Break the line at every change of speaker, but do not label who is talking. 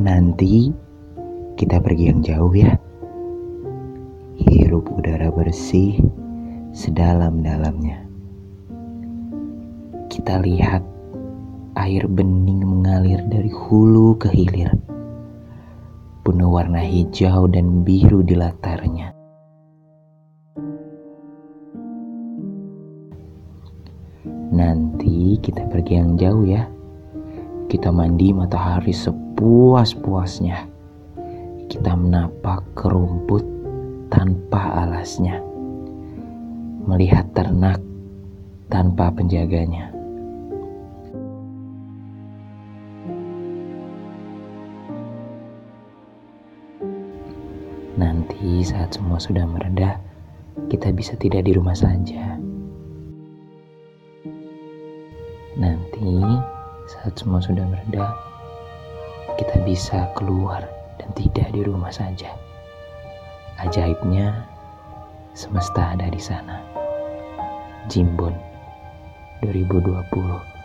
Nanti kita pergi yang jauh ya. Hirup udara bersih sedalam-dalamnya. Kita lihat air bening mengalir dari hulu ke hilir. Penuh warna hijau dan biru di latarnya. Nanti kita pergi yang jauh ya. Kita mandi matahari sepuas-puasnya. Kita menapak ke rumput tanpa alasnya. Melihat ternak tanpa penjaganya. Nanti saat semua sudah mereda, kita bisa tidak di rumah saja. Nanti saat semua sudah mereda, kita bisa keluar dan tidak di rumah saja. Ajaibnya, semesta ada di sana. Jimbon 2020